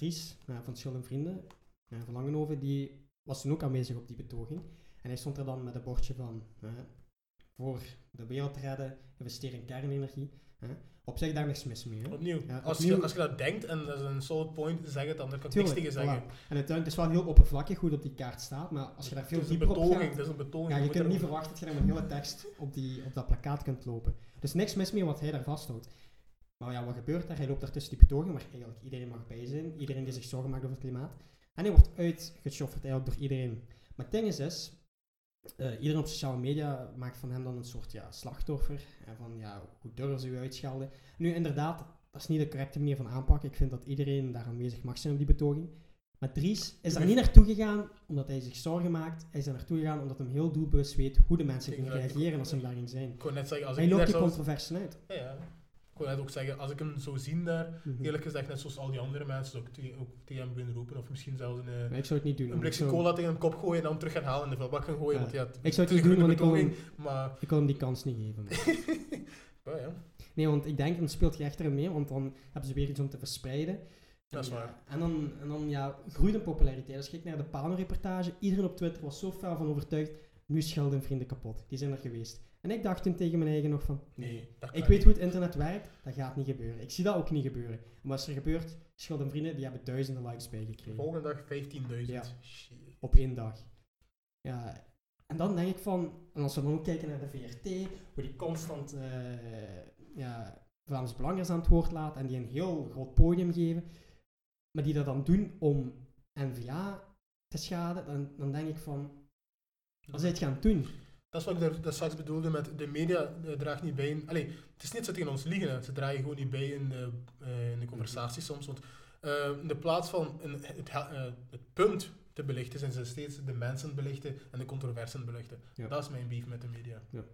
Uh, van Schil en Vrienden, uh, van Langenhoven, die was toen ook aanwezig op die betoging. En hij stond er dan met een bordje van voor de wereld te redden, investeer in kernenergie. Op zich daar niks mis mee. Hè? Opnieuw. Ja, als, opnieuw. Je, als je dat denkt en dat is een solid point, zeg het dan. Daar kan ik niks tegen zeggen. voilà. En het is wel heel oppervlakkig hoe dat op die kaart staat, maar als je daar veel Het een dieper op betoging. gaat, Dat is een betoging. ja, je kunt niet verwachten dat je daar met hele tekst op, die, op dat plakkaat kunt lopen. Dus niks mis mee wat hij daar vasthoudt. Maar ja, wat gebeurt daar? Hij loopt daar tussen die betogingen, waar eigenlijk iedereen mag bij zijn. Iedereen die zich zorgen maakt over het klimaat. En hij wordt uitgeschofferd eigenlijk door iedereen. Maar het ding is, is eh, iedereen op sociale media maakt van hem dan een soort ja, slachtoffer. En van, ja, hoe durven ze u uitschelden? Nu, inderdaad, dat is niet de correcte manier van aanpakken. Ik vind dat iedereen daar aanwezig mag zijn op die betoging. Maar Dries is daar niet naartoe gegaan omdat hij zich zorgen maakt. Hij is daar naartoe gegaan omdat hij heel doelbewust weet hoe de mensen gaan Exact. reageren als ze daarin zijn. Ik net zeggen, als Hij ik loopt die zou... controverse uit. Ja, ja. Ik wou net ook zeggen, als ik hem zou zien daar, Mhm. eerlijk gezegd, net zoals al die andere mensen, zou ik ook tegen hem roepen. Of misschien zelfs een, eh, Maar ik zou het niet doen. een ik blikje zou- cola tegen een kop gooien en dan terug gaan halen en de vuilbak gaan gooien. Ja. Want ja, Ik zou het niet doen, want ik wil, betoging, Maar, ik wil hem die kans niet geven. ja, ja. Nee, want ik denk, dan speelt je echt erin mee, want dan hebben ze weer iets om te verspreiden. Dat is En, waar. En dan, en dan ja, groeit de populariteit. Als je kijkt naar de Pano-reportage, iedereen op Twitter was zo fel van overtuigd, nu is Scheld en Vrienden kapot. Die zijn er geweest. En ik dacht toen tegen mijn eigen nog van, Nee, dat ik kan weet niet. hoe het internet werkt, dat gaat niet gebeuren. Ik zie dat ook niet gebeuren. Maar als er gebeurt, Scheld en Vrienden, die hebben duizenden likes bijgekregen. Volgende dag 15.000. Ja. Op één dag. Ja, en dan denk ik van, en als we dan ook kijken naar de VRT, hoe die constant eh ja, Vlaams Belangers aan het woord laten en die een heel groot podium geven, maar die dat dan doen om NVA te schaden, dan, dan denk ik van, wat zij het gaan doen? Dat is wat ik daar, daar straks bedoelde met de media eh, draagt niet bij. In, allee, het is niet dat ze tegen ons liegen, hè. ze dragen gewoon niet bij in de, eh, in de conversatie soms. Want eh, in de plaats van een, het, het punt te belichten, zijn ze steeds de mensen belichten en de controversen belichten. Ja. Dat is mijn beef met de media. Ja.